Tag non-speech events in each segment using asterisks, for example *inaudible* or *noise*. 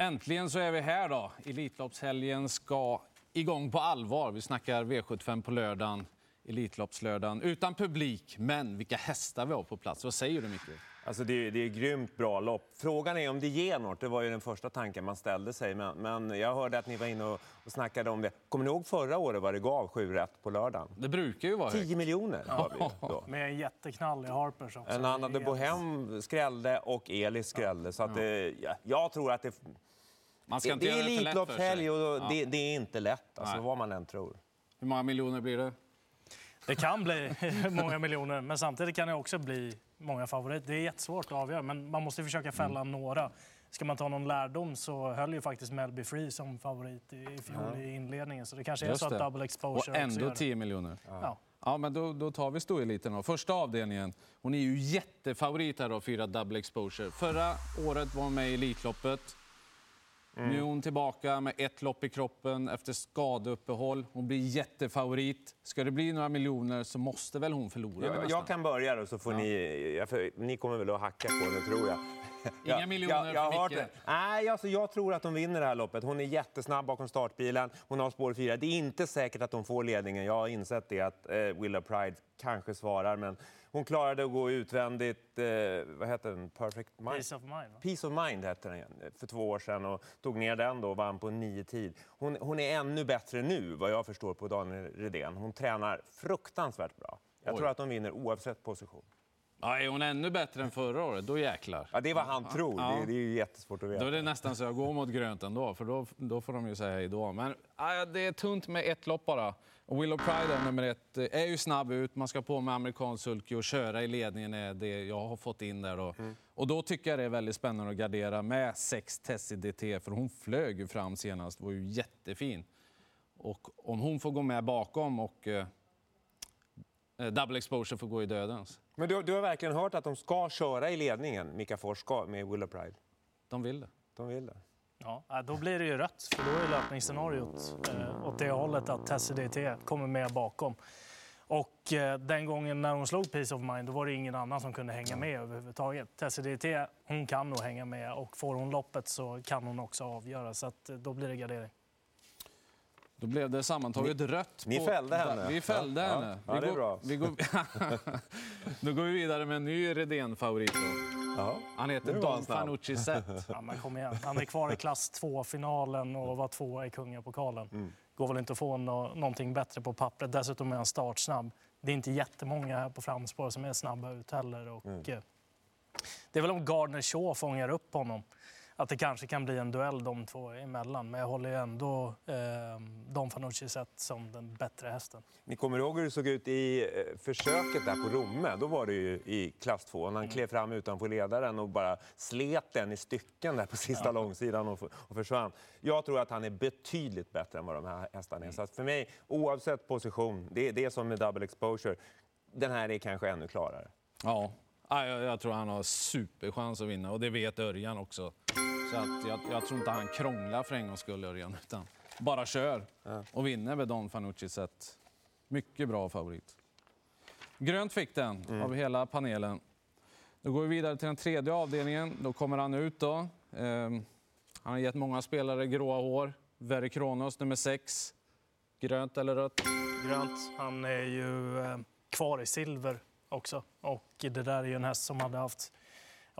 Äntligen så är vi här då. Elitloppshelgen ska igång på allvar. Vi snackar V75 på lördagen, Elitloppslördagen. Utan publik, men vilka hästar vi har på plats. Vad säger du, Micke? Alltså det, är, det är grymt bra lopp. Frågan är om det ger något. Det var ju den första tanken man ställde sig. Men, men jag hörde att ni var inne och, och snackade om det. Kommer ni ihåg förra året vad det gav sju rätt på lördagen? Det brukar ju vara 10 högt. miljoner gav vi då. Med en jätteknall i Harpers också. En annan Det är Bohem skrällde och Elis skrällde. Så att det, ja, jag tror att det, Man ska det, inte det är det Elitloppshelg och Ja. det, det är inte lätt, alltså, Nej. vad man än tror. Hur många miljoner blir det? Det kan bli *laughs* många miljoner, men samtidigt kan det också bli många favoriter. Det är jättesvårt att avgöra, men man måste försöka fälla några. Ska man ta någon lärdom så höll ju faktiskt Melby Free som favorit i fjol i inledningen. Så det kanske är Just så att det. double Och exposure gör ändå det. 10 miljoner. Ja. Ja, men då, då tar vi stoeliten då. Första avdelningen. Hon är ju jättefavorit här då, fyra double exposure. Förra året var hon med i Elitloppet. Nu är hon tillbaka med ett lopp i kroppen efter skadeuppehåll. Hon blir jättefavorit. Ska det bli några miljoner så måste väl hon förlora Jag, jag kan börja då, så får ni... jag- För, ni kommer väl att hacka på det, tror jag. *laughs* Inga Jag- miljoner jag, jag har för hört Micke. det. Nej, alltså, jag tror att hon vinner det här loppet. Hon är jättesnabb bakom startbilen. Hon har spår fyra. Det är inte säkert att hon får ledningen. Jag har insett det, att eh, Willa Pride kanske svarar. Men hon klarade att gå utvändigt. Eh, vad heter den? Perfect Mind? Peace of mind. va? Peace of Mind hette den igen, för två år sedan och tog ner den då och vann på nio tid. Hon, hon är ännu bättre nu, vad jag förstår på Daniel Redén. Hon tränar fruktansvärt bra. Jag Oj. tror att hon vinner oavsett position. Ja, är hon ännu bättre än förra året, då jäklar. Ja, det är vad han tror. Ja. Det, det är ju jättesvårt att veta. Då är det nästan så jag går mot grönt ändå, för då, då får de ju säga hej då. Men ja, det är tunt med ett lopp bara. Och Willow Pride, nummer ett, eh, är ju snabb ut. Man ska på med amerikansk sulky och köra i ledningen är det jag har fått in där. Då. Och då tycker jag det är väldigt spännande att gardera med sex Tessie DT, för hon flög ju fram senast, var ju jättefin. Och om hon får gå med bakom och eh, eh, double exposure får gå i dödens. Men du, du har verkligen hört att de ska köra i ledningen, Mika Fors med Willow Pride? De vill det. De vill det. Ja, då blir det ju rött, för då är löpningsscenariot eh, åt det hållet att Tessie DT kommer med bakom. Och eh, den gången när hon slog Peace of Mind, då var det ingen annan som kunde hänga med överhuvudtaget. Tessie DT, hon kan nog hänga med och får hon loppet så kan hon också avgöra. Så att, eh, då blir det gardering. Då blev det sammantaget rött. ni på- fällde henne. Vi fällde Ja, ja. henne. Ja, vi det är går, bra. Vi går, *laughs* då går vi vidare med en ny Redén-favorit. Ja. Han heter snabb. Fanucci Zet. *laughs* Ja, men kom igen. Han är kvar i klass 2-finalen och var tvåa i kungapokalen. Mm. går väl inte att få nå- någonting bättre på pappret. Dessutom är han startsnabb. Det är inte jättemånga här på framspår som är snabba ut heller. Och, Mm. eh, Det är väl om Gardner Shaw fångar upp honom. Att det kanske kan bli en duell de två emellan. Men jag håller ju ändå eh, Don Fanucci sett som den bättre hästen. Ni kommer ihåg hur det såg ut i eh, försöket där på Romme? Då var det ju i klass 2. Han klev fram utanför ledaren och bara slet den i stycken där på sista långsidan och, och försvann. Jag tror att han är betydligt bättre än vad de här hästarna är. Så att för mig, oavsett position, det, det är som med double exposure. Den här är kanske ännu klarare. Ja, Ja, jag, jag tror han har superchans att vinna och det vet Örjan också. Så att jag, jag tror inte han krånglar för en gångs skull, Örjan, utan bara kör och vinner med Don Fanucci Zet. Mycket bra favorit. Grönt fick den av hela panelen. Då går vi vidare till den tredje avdelningen. Då kommer han ut. Då. Ehm, han har gett många spelare gråa hår. Very Kronos, nummer sex. Grönt eller rött? Grönt. Han är ju eh, kvar i silver också. Och det där är ju en häst som hade haft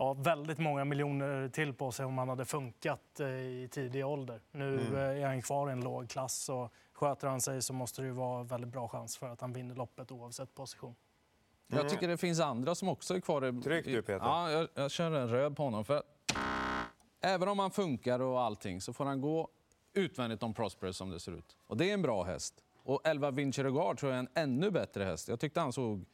ja, väldigt många miljoner till på sig om han hade funkat eh, i tidig ålder. Nu eh, är han kvar i en låg klass och sköter han sig så måste det ju vara väldigt bra chans för att han vinner loppet oavsett position. Jag tycker det finns andra som också är kvar. i- Tryck du, Peter. Ja, jag, jag kör en röd på honom. För även om han funkar och allting så får han gå utvändigt om Prosperous som det ser ut. Och det är en bra häst. Och 11 Vinci Regard tror jag är en ännu bättre häst. Jag tyckte han såg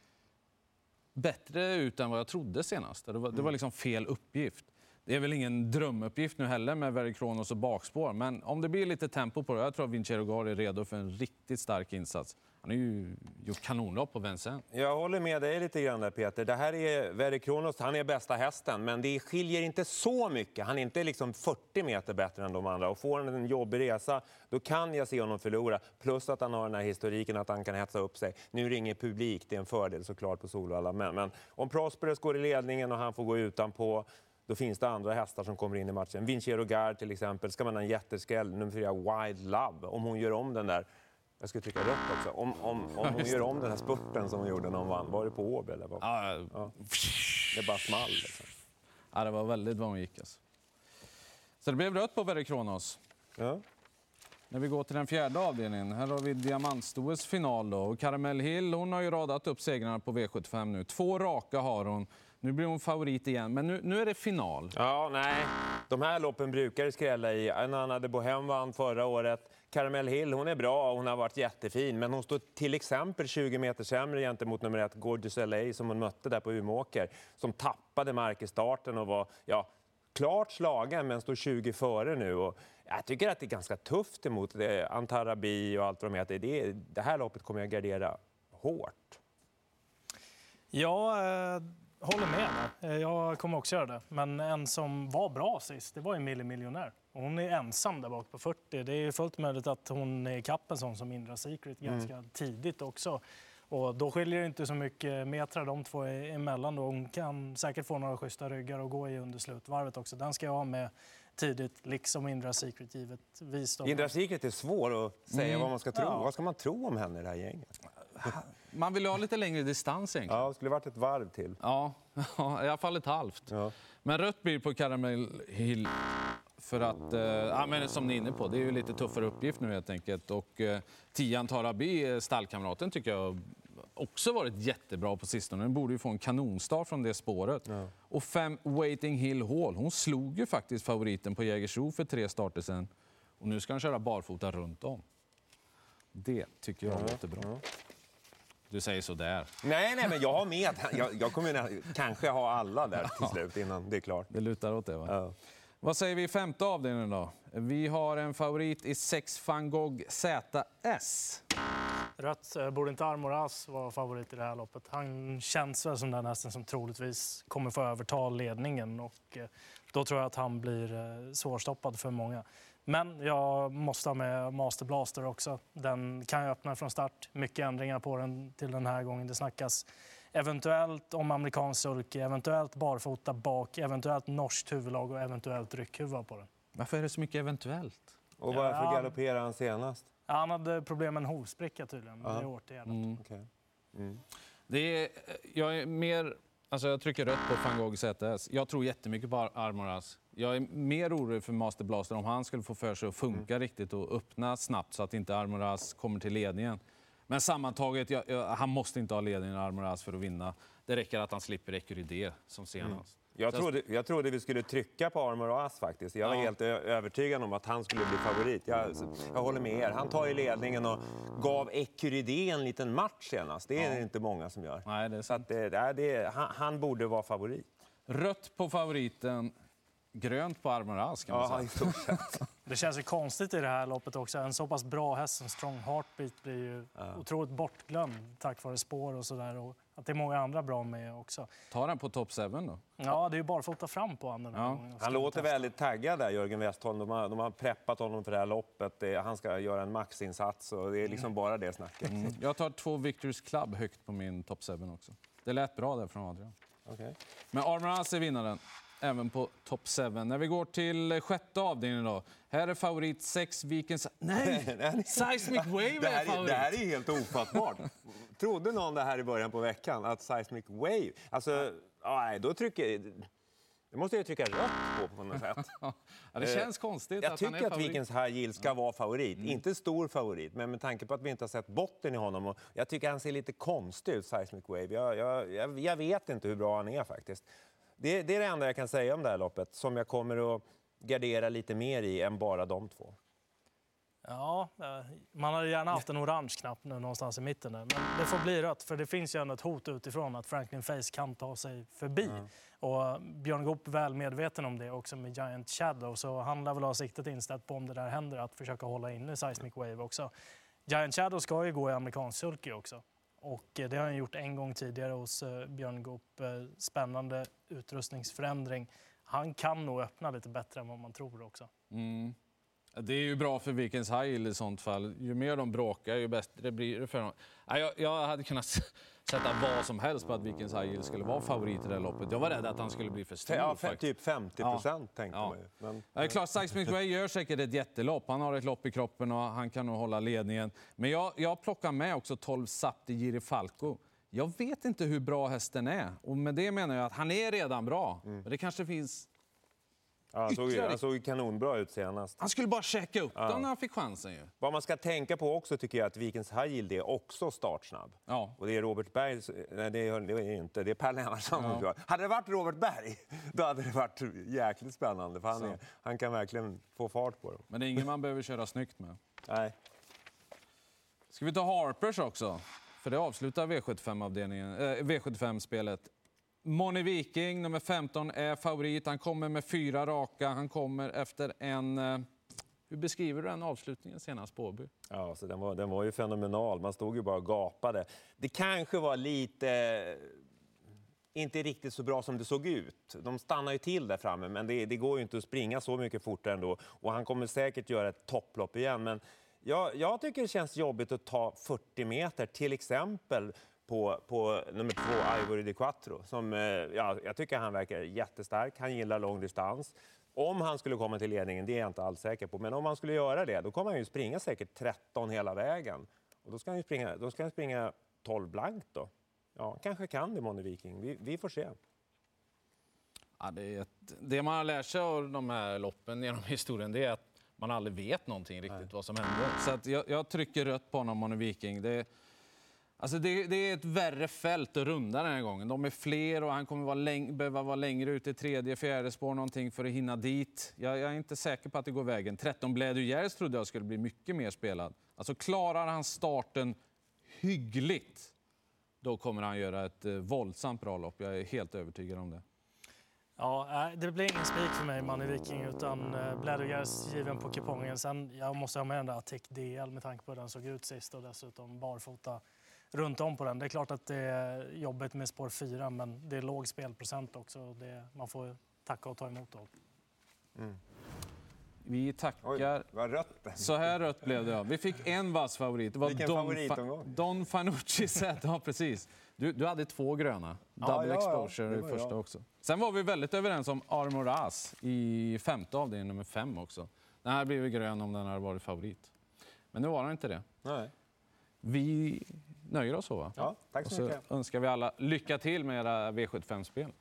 bättre ut än vad jag trodde senast. Det var, det var liksom fel uppgift. Det är väl ingen drömuppgift nu heller med Very Kronos och bakspår. Men om det blir lite tempo på det, jag tror att Vinci Regard är redo för en riktigt stark insats. Han har ju gjort kanonlopp på Vincennes. Jag håller med dig lite grann där Peter. Det här är Very Kronos, han är bästa hästen, men det skiljer inte så mycket. Han är inte liksom 40 meter bättre än de andra. Och får han en jobbig resa, då kan jag se honom förlora. Plus att han har den här historiken att han kan hetsa upp sig. Nu är det ingen publik, det är en fördel såklart på Solvalla. Men, men om Prosperous går i ledningen och han får gå utanpå, då finns det andra hästar som kommer in i matchen. Vincero Gard till exempel, ska man ha en jätteskräll, nummer fyra Wild Love, om hon gör om den där jag skulle trycka rött också. Om, om, om *laughs* hon gör om den här spurten som hon gjorde när hon vann. Var det på Åby eller? Vad? Ja, Ja. Det bara small. Liksom. ja, det var väldigt vad hon gick. Alltså. Så det blev rött på Verre Kronos. Ja. När vi går till den fjärde avdelningen, här har vi diamantstoets final. Då. Och Caramel Hill hon har ju radat upp segrarna på V75 nu. Två raka har hon. Nu blir hon favorit igen, men nu, nu är det final. ja, nej. De här loppen brukar det skrälla i. Anna de Bohem vann förra året. Caramel Hill, hon är bra och hon har varit jättefin. Men hon står till exempel 20 meter sämre gentemot nummer ett, Gorgeous LA, som hon mötte där på Umeåker. Som tappade mark i starten och var ja, klart slagen, men står 20 före nu. Och jag tycker att det är ganska tufft emot. Antarabi och allt vad de heter. Det, det här loppet kommer jag gardera hårt. Ja, eh, håller med. Eh, Jag kommer också göra det. Men en som var bra sist, det var Emilie Miljonär. Och Hon är ensam där bak på 40. Det är fullt möjligt att hon är ikapp en sån som Indra Secret ganska tidigt också. Och då skiljer det inte så mycket metrar de två är emellan. Då. Hon kan säkert få några schyssta ryggar och gå i under slutvarvet också. Den ska jag ha med tidigt, liksom Indra Secret givetvis. Indra Secret är svår att säga vad man ska tro. Ja. Vad ska man tro om henne i det här gänget? Man vill ha lite längre distans egentligen. Ja, det skulle varit ett varv till. Ja, *laughs* ja, i alla fall ett halvt. Ja. Men rött blir på Caramel Hill för att, eh, ja, men som ni är inne på, det är ju lite tuffare uppgift nu helt enkelt. Och eh, Tian Tarabi, stallkamraten, tycker jag också varit jättebra på sistone. Den borde ju få en kanonstart från det spåret. Och fem Waiting Hill Hall, hon slog ju faktiskt favoriten på Jägersro för tre starter sen. Och nu ska han köra barfota runt om. Det tycker jag låter bra. Du säger sådär. Nej, nej, men jag har med. Jag, jag kommer kanske ha alla där till slut innan det är klart. Det lutar åt det va? Ja. Vad säger vi i femte avdelningen då? Vi har en favorit i 6 van Gogh ZS. Rött. Eh, Borde inte Armoras vara favorit i det här loppet? Han känns väl som den hästen som troligtvis kommer få överta ledningen och eh, då tror jag att han blir eh, svårstoppad för många. Men jag måste ha med Master Blaster också. Den kan ju öppna från start. Mycket ändringar på den till den här gången. Det snackas eventuellt om amerikansk sulky, eventuellt barfota bak, eventuellt norskt huvudlag och eventuellt ryckhuva på den. Varför är det så mycket eventuellt? Och varför Ja. galopperade han senast? Han hade problem med en hovspricka tydligen. Det är åtgärdat. Mm. Okej. Det är, jag är mer... Alltså jag trycker rött på van Gogh ZS. Jag tror jättemycket på Ar- Armoras. Jag är mer orolig för Master Blaster om han skulle få för sig att funka riktigt och öppna snabbt så att inte Armoras kommer till ledningen. Men sammantaget, jag, jag, han måste inte ha ledningen Armoras för att vinna. Det räcker att han slipper Ecuride som senast. Jag trodde, jag trodde vi skulle trycka på Armor och As faktiskt. Jag var Ja. helt övertygad om att han skulle bli favorit. Jag, jag håller med er. Han tar ju ledningen och gav Ecuride en liten match senast. Det är det inte många som gör. Nej, det är Så att det, det, det, han, han borde vara favorit. Rött på favoriten, grönt på Armoras kan man Ja, säga. *laughs* Det känns ju konstigt i det här loppet också. En så pass bra häst som Strong Heartbeat blir ju otroligt bortglömd tack vare spår och sådär. Att det är många andra bra med också. Ta den på top 7 då. Ja, det är ju barfota fram på honom den här Ja. gången. Han låter testa. väldigt taggad där, Jörgen Westholm. De har, de har preppat honom för det här loppet. Det, han ska göra en maxinsats och det är liksom bara det snacket. Mm. Jag tar två Victors Club högt på min top 7 också. Det lät bra där från Adrian. Okej. Men Armoras är vinnaren, även på top 7. När vi går till sjätte avdelningen då. Här är favorit 6 Vikens... Nej! *laughs* Seismic Wave Det är favorit. *laughs* det här är helt ofattbart. Trodde någon det här i början på veckan? Att Seismic Wave... Alltså, nej, då trycker... Det måste jag trycka rött på på något sätt. *laughs* Ja, det känns konstigt Jag att han är tycker att favorit. Mm. Vikens High Yield ska vara favorit. Inte stor favorit, men med tanke på att vi inte har sett botten i honom. Och jag tycker han ser lite konstig ut, Seismic Wave. Jag, jag, jag vet inte hur bra han är faktiskt. Det, det är det enda jag kan säga om det här loppet, som jag kommer att gardera lite mer i än bara de två. Ja, eh, man hade gärna haft en orange knapp nu någonstans i mitten där. Men det får bli rött för det finns ju ändå ett hot utifrån att Franklin Face kan ta sig förbi. Och Björn Goop är väl medveten om det också med Giant Shadow så han lär väl ha siktet inställt på om det där händer att försöka hålla inne Seismic Wave också. Giant Shadow ska ju gå i amerikansk sulky också. Och eh, det har han gjort en gång tidigare hos eh, Björn Goop. Eh, spännande utrustningsförändring. Han kan nog öppna lite bättre än vad man tror också. Mm. Det är ju bra för Vikens High i sånt fall. Ju mer de bråkar, ju bättre blir det för dem. Jag, jag hade kunnat sätta vad som helst på att Vikens High skulle vara favorit i det här loppet. Jag var rädd att han skulle bli för stor. Ja, faktiskt. typ 50 procent Ja. tänkte Ja. man ju. Men, Ja, det är klart, Sykes gör säkert ett jättelopp. Han har ett lopp i kroppen och han kan nog hålla ledningen. Men jag, jag plockar med också 12 Sapti Girifalco. Jag vet inte hur bra hästen är. Och med det menar jag att han är redan bra. Men det kanske finns... ja, han, såg, han såg kanonbra ut senast. Han skulle bara checka upp dem när han fick chansen ju. Vad man ska tänka på också tycker jag att Vikens High Yield är också startsnabb. Ja. Och det är Robert Berg, nej det är det är inte, det är Per Lennartsson kör. Hade det varit Robert Berg, då hade det varit jäkligt spännande. För han, är, han kan verkligen få fart på dem. Men det är ingen man behöver köra snyggt med. Nej. Ska vi ta Harpers också? För det avslutar V75-avdelningen, eh, V75-spelet. Moni Viking, nummer 15, är favorit. Han kommer med fyra raka. Han kommer efter en... Eh, hur beskriver du den avslutningen senast på Åby? Ja, så den, var, den var ju fenomenal. Man stod ju bara och gapade. Det kanske var lite... Eh, inte riktigt så bra som det såg ut. De stannar ju till där framme, men det, det går ju inte att springa så mycket fortare ändå. Och han kommer säkert göra ett topplopp igen. Men jag, jag tycker det känns jobbigt att ta 40 meter, till exempel på, på nummer två, Ivory Di Quattro. Som, eh, ja, jag tycker han verkar jättestark. Han gillar lång distans. Om han skulle komma till ledningen, det är jag inte alls säker på. Men om han skulle göra det, då kommer han ju springa säkert 13 hela vägen. Och då ska han springa, då ska han springa 12 blankt då. Ja, kanske kan det, Moni Viking. Vi, vi får se. Ja, det, ett, det man har lärt sig av de här loppen genom historien det är att man aldrig vet någonting riktigt vad som händer. Så jag, jag trycker rött på honom, Moni Viking. Det, alltså det, det är ett värre fält att runda den här gången. De är fler och han kommer vara läng, behöva vara längre ut i tredje, fjärde spår någonting för att hinna dit. Jag, jag är inte säker på att det går vägen. 13 Blädujärs trodde jag skulle bli mycket mer spelad. Alltså klarar han starten hyggligt, då kommer han göra ett eh, våldsamt bra lopp. Jag är helt övertygad om det. Ja, eh, det blir ingen spik för mig, Manny Viking, utan eh, given på kupongen. Sen jag måste ha med den där Attack DL med tanke på hur den såg ut sist och dessutom barfota runt om på den. Det är klart att det är jobbigt med spår 4, men det är låg spelprocent också. Det, man får tacka och ta emot då. Vi tackar. vad rött Så här rött blev det. Ja. Vi fick en vass favorit. Det var Vilken Don, favoritomgång. Don Fanucci set. *laughs* Ja, precis. Du, du hade två gröna. Double ja, ja. exposure i första jag. också. Sen var vi väldigt överens om Armoraz i femte avdelningen, nummer fem också. Den här blev grön om den hade varit favorit. Men nu var den inte det. Nej. Vi nöjer oss så va? Ja, tack Och så så mycket. önskar vi alla lycka till med era V75-spel.